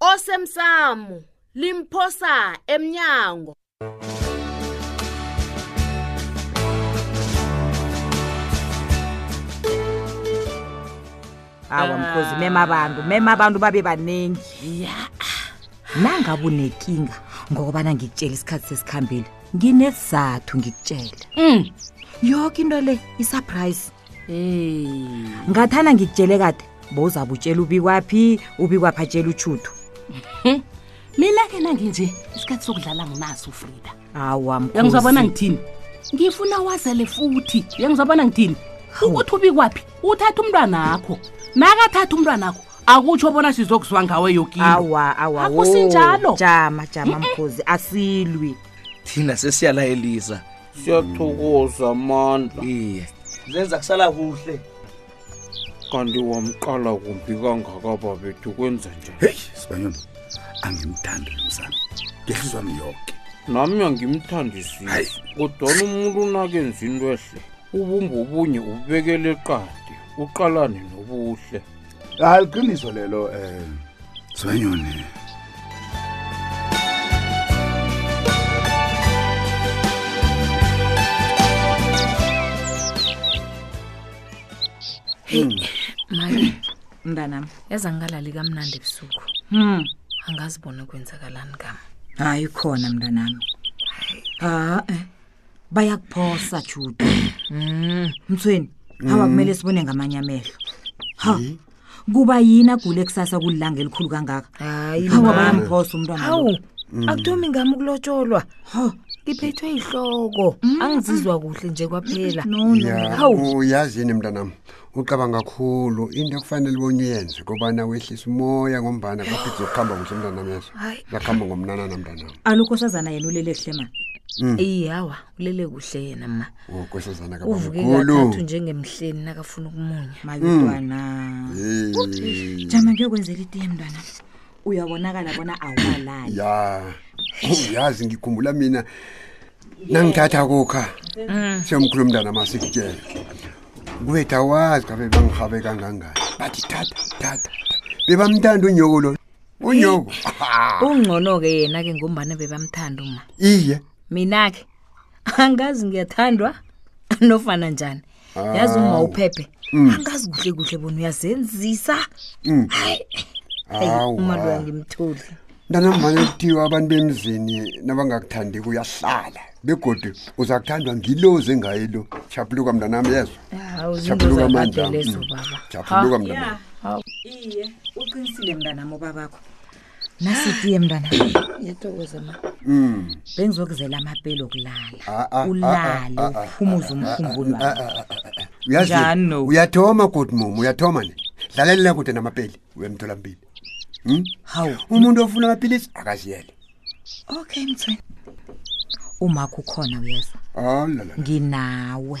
osemsamo limphosa emnyango awa mkhozi mema abantu mema abantu babe baningi ya nangabe unekinga ngokubana ngikutshela isikhathi sesikhambile nginesizathu ngikutshela Mm. yoke into le isurprise hey. ngathana ngikutshele kade bowuzabe utshela ubikwaphi ubikwaphi atshela utshuthu mina ke nanginje isikhathi sokudlala nginaso ufrida awa yangizwabona ngithini ngifuna wazele futhi yangizwabona ngithini ukuthi ubikwaphi uthatha umntwana akho nakathatha umntwana akho akutsho bona sizokuzwa ngawe yokiakusinjalo jama jama mkhozi asilwi thina sesiyalayelisa siyathokoza amandla iye zenza kusala kuhle kanti wamqala kumbi kangaka babethu kwenza njani heyi sibanyoni angimthandi lo msana ngehlizwa mi yoke nami angimthandisisi Hayi. kodwana umuntu unakenza into ehle ubumba obunye ubekele qadi uqalane nobuhle hayi liqiniso lelo um zwenyoni heyi mali mntanam yaza ngingalali kamnandi ebusuku hmm. angazibona kwenzakalani kam hayi khona mntanami ha-e bayakuphosa judu Mm. mthweni hawa kumele sibone ngamanye amehlo ha kuba yini agule kusasa kulilanga elikhulu kangaka hayi hawa ma. bayamphosa umntwana lo. hawu akuthomi ngami ukulotsholwa Ha, ngiphethwe yihloko angizizwa kuhle nje kwaphela no no Yeah. hawu uyazi yini mntanam ucabanga khulu into ekufanele bonye uyenze kobana wehlisa umoya ngombana kwathi zokuhamba kuhle mntanameso zakuhamba ngomnana namntanam alukosazana yena ulele kuhle ma hmm. iye awa ulele kuhle yena ma uvuke kathathu njengemhleni nakafuna ukumunya hmm. mabitwana jama ngiyokwenzela itiye mntwana uyabonakala bona awubalali ya yazi ngikhumbula mina nangithatha kukha mm. siyomkhulu mntana masikutshela kubetha wazi kabe bangihabe kangangani bathi thatha thatha bebamthanda unyoko lo unyoko ungcono-ke yena-ke ngombana bebamthanda uma iye mina-ke angazi ngiyathandwa nofana njani yazi uma uphephe Mm. angazi kuhle kuhle bona uyazenzisa Mm. hayi Hawu, uma loya hawu. ngimtholi ntanamvane kuthiwa abantu bemzini nabangakuthandi kuyahlala begodu uzakuthandwa ngilozi engaye lo chapuluka mntanami yezwa hawu chapuluka zinto amandla zakade lezo Mm. baba chapuluka mntanami iye uqinisile mntanami ubabakho nasi itiye mntwana ngiyathokoza ma Mm. bengizokuzela amapeli okulala Ah, ah, ulale ah, ah, ah, uphumuze umkhumbulo Ah, ah, ah, ah, ah. Uyazi, Njani no? uyathoma koti mom uyathoma ne dlalelela kude namapeli uyemtholampilo Hmm? hawu umuntu ofuna amapilisi akaziyele okay mthweni umakho ukhona uyeza Oh, la, la, la. nginawe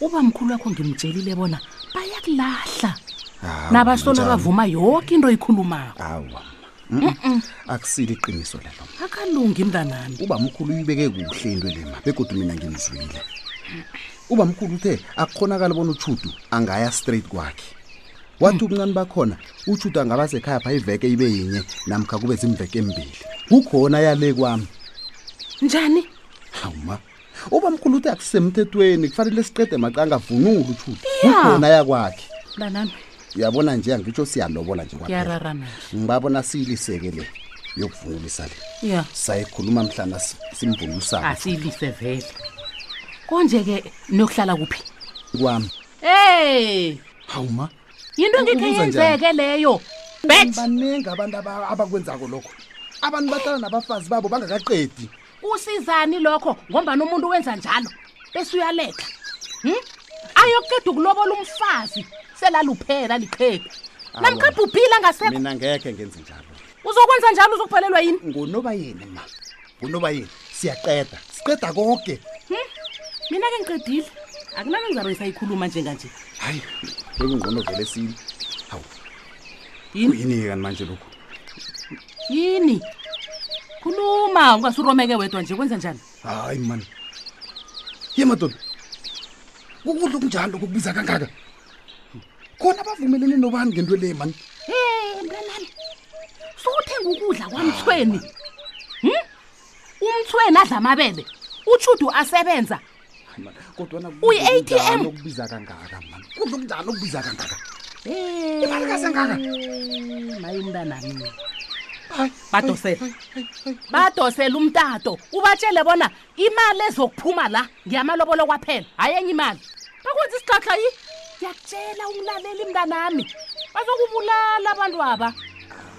uba mkhulu wakho ngimtshelile bona bayakulahla Hawu, nabasola njalo. bavuma yoke into oyikhulumako awa Mm-mm. akusile iqiniso lelo akalungi mntanami uba mkhulu uyibeke kuhle into lema begodwa mina ngimzwile uba mkhulu uthe akukhonakali bona utshudu angaya straight kwakhe wathi ubuncane bakhona utshudu angaba sekhaya pha iveke ibe yinye namkha kube zimveke embili kukhona yale kwami njani hawu ma ubamkhulu uthi akusemthethweni kufanele siqede maxa angavunuli utshuti Yeah. ukhona yakwakhe mntanami uyabona nje angitsho siyalobola nje kwaphela. ngiyarara manje ngibabona siyiliseke le yokuvunulisa le ya sayikhuluma mhlana si- simvunulisako asiyilise vele konje-ke niyokuhlala kuphi kwami ey hawu ma yinto engekhe Ubuza njani? yenzeke leyo bet baningi abantu aba- abakwenzako lokho abantu bahlala nabafazi babo bangakaqedi kusizani lokho ngombani umuntu wenza njalo bese uyaletha hm? ayokuqeda ukulobola umfazi selaluphela liqhegu namkha bhubhile angasekho mina ngekhe ngenze njalo uzokwenza njalo uzokuphelelwa yini ngunobayeni ma ngunobayeni siyaqeda siqeda konke hm? mina ke ngiqedile akunani ngizabe ngisayikhuluma njenganje hayi bekungcono vele sini hawu yini yini kanti manje lokhu yini khuluma ungasuromeke wedwa nje kwenza njani hayi mani ye madoda kukudla okunjani lokhu kubiza kangaka khona bavumelene nobani ngento le mani um mntanami sowuthenga ukudla kwamthweni um umthweni adla amabele utshudu asebenza kodwana uyi-atm okubiza kangaka mani kudla okunjani okubiza kangaka imali kasengaka naye umntanami badosela badosela umtato ubatshele bona imali ezokuphuma la ngiyamalobolo kwaphela hhayi enye imali bakwenza isixaxa yi ngiyakutshela ungilaleli mntanami bazokubulala abantu aba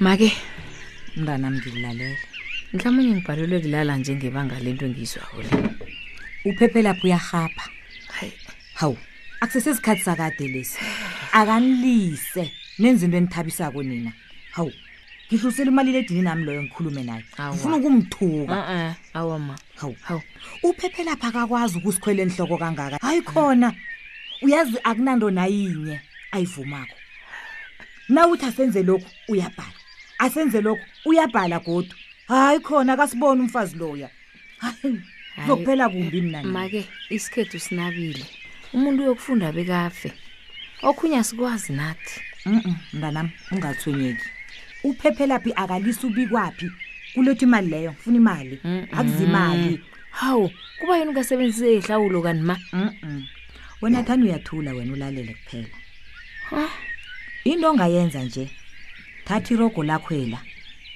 make mntana mngilalela mhlawumbe ngibhalelwe kulala njengebanga lento engiyizwako le uphephe lapho uyarhapha hawu akusesesikhathi sakade lesi akanilise nenza into enithabisako nina hawu ngidlulisela umalile edini nami loyo ngikhulume naye ngifuna ukumthuka awa ma hawu hawu uphephela pha kakwazi ukusikhwela enhloko kangaka hayi khona uyazi akunanto nayinye ayivumako na uthi asenze lokhu uyabhala asenze lokhu uyabhala godu hayi khona akasiboni umfazi loya hayi zokuphela kumbi mnani make isikhethu sinabile umuntu uyokufunda bekafe okhunye asikwazi nathi mm mntanami ungathwenyeki uphephelaphi akalisa ubikwaphi kuletha imali leyo funa imali akuzimali hawu kuba yini ungasebenzise ihlawulo kanti ma wena thani uyathula wena ulalele kuphela into ongayenza nje thatha irogo lakhwela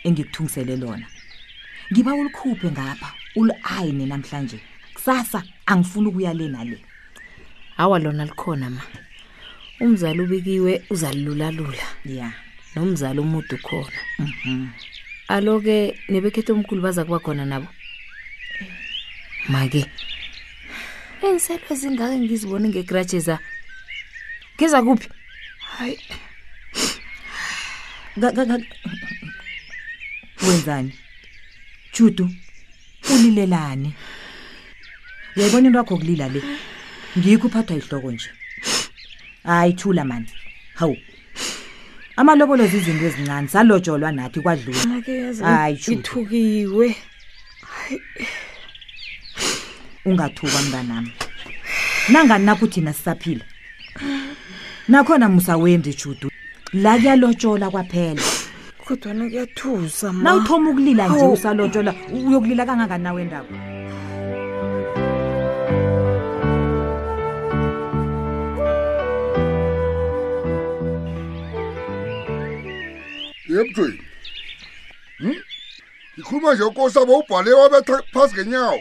engikuthungisele lona ngiba ulikhuphe ngapha uli-ayine namhlanje kusasa angifuni ukuya le nale hawa lona likhona ma umzali ubikiwe uzalilulalula ya nomzali umude ukhona Mhm. alo-ke nebekhetha omkhulu baza kuba khona nabo make enselo ezingake ngizibone ngegraje za ngeza kuphi hayi Ka- ka- ka- wenzani judu ulilelani uyayibona into wakho kulila le ngikho uphathwa yihloko nje hayi thula mani hawu amalobolo zizinto ezincane salotsholwa nathi kwadlula hayi ithukiwe ungathukwa mnganami nangani nakho thina sisaphila nakhona musa wendi judu la kuyalotshola kwaphela kodwana kuyathusa ma nawuthoma ukulila nje Hawu. usalotshola uyokulila kangangani nawe ndaba yebujweni ngikhuluma nje ukosabo ubhale wabetha phasi ngenyawo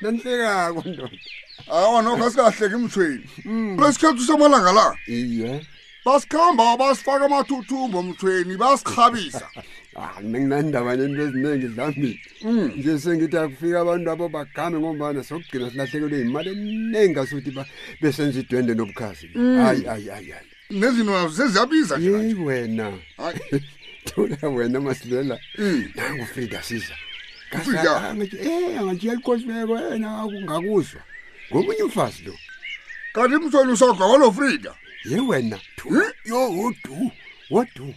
nantekako ndoda awa nokho asikahleki mthweni hmm. besikhethu samalanga la iye basikhamba basifaka amathuthumbo mthweni basirhabisa ah, ninginandaba nento eziningi dlambili hmm. nje sengithi akufika abantu abo bakhame ngombana sokugcina silahlekelwe yimali eningi asuthi besenza idwende nobukhasi hmm. hayi hayi hayi hayi nezinto nazo seziyabiza nje manje. yeyi wena Hayi. thola wena masilela Mm. nangu frida siza Frida. e angathiya liqosileko yena ngakuzwa ngomunye umfazi lo kanti msweni usoga walo frida ye wena thola yo wodu wodu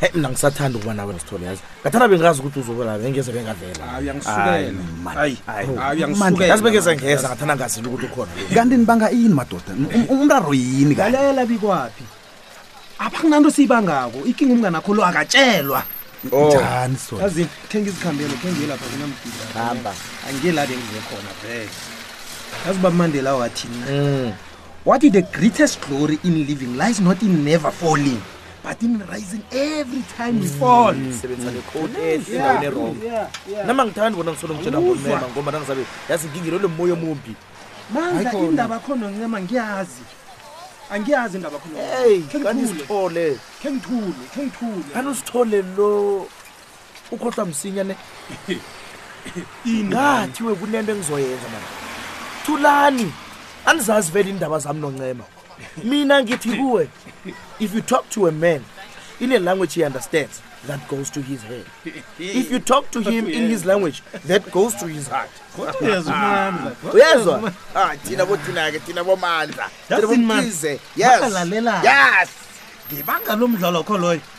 heyi mina ngisathanda ukuba nawe nesithole yazi ngathana bengazi ukuthi uzoba nawe engeze bengavela Hayi, angisukele. Hayi, man. Hayi, Hayi, hayi, Mandla. angisukele. yazi bengeze ngeza ngathana ngazile ukuthi ukhona kanti nibanga ini madoda Um- umraro yini kanti lalela bikwaphi apha kunanto siyibangako ikinga umngane akho lo akatshelwa Oh. njani sona yazi khe ngizikhambele khe ngiye lapha kunamgida Hamba. angiye la bengize khona vele yazi uba mandela wathini na wathi the greatest glory in living lies not in never falling but in rising every time we fall mm. sebenza nekhodi ehle endaweni erong nama ngithanda bona ngisolo ngitshela ngomema ngoba nangizabe yazi ngingilo le moya omumbi mandla indaba khona ncema ngiyazi angiyazi indaba khona khe ngithule khe ngithule khe ngithule anosithole lo ukhohlwa msinya ne ingathi we kunento engizoyenza mani thulani anizazi vele iindaba zami noncema mina ngithi kuwe if you talk to a man in a language he understands that goes to his head if you talk to him in his language that goes to his heart uyezwa Ah, thina bothina-ke thina bomandla thina Yazi mani, bomkhize yes bakalalelani? yes ngebanga lomdlalo kho loyo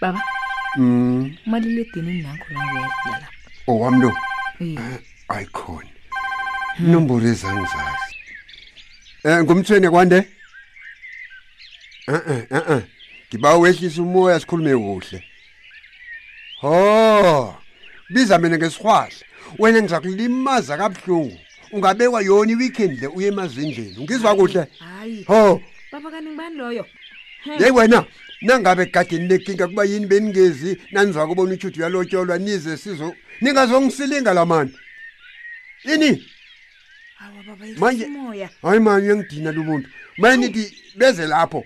baba Mm, umaliledinini nangu langiyadla lapha owami lo Eh, ayikhona inomboro ezangizazi um ngumthweni kwande e-e e-e ngiba wehlisa umoya sikhulume kuhle ho biza mina ngesirhwahla wena ngiza kulimaza kabuhlungu ungabekwa yona iweekend le uye emazindleni ngizwa kuhle ho baba kani ngibani loyo yeyi wena nangabe kade ninekinga kuba yini beningezi nanizwa kubona utshuthi uyalotyolwa nize sizo ningazongisilinga la mani ini awa baba Manje- yifimoya hayi mani uyangidina lo muntu manje nithi beze lapho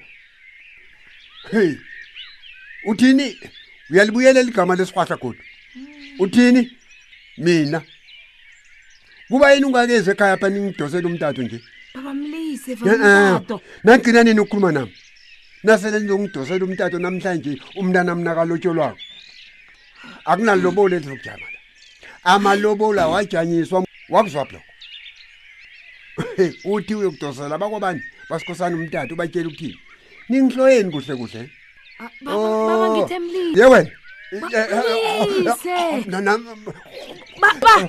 hey uthini uyalibuyelela igama lesirhwahla godu uthini mina kuba yini ungakezi ekhaya pha ningidosela umtato nje baba mlise Eh, eh. vamtato nagcina nini ukukhuluma nami nasele nizongidosela umtato namhlanje umntanami nakalotsholwako akunalobolo elizokujama la amalobola wajanyiswa wakuzwaphi lokho uthi uyokudosela bakwabani basikhosana umtata ubatshela ukuthini ningihloyeni kuhle kuhle ah, baba oh. ngithe mlilo ye wena eh, eh, eh, oh, oh, baba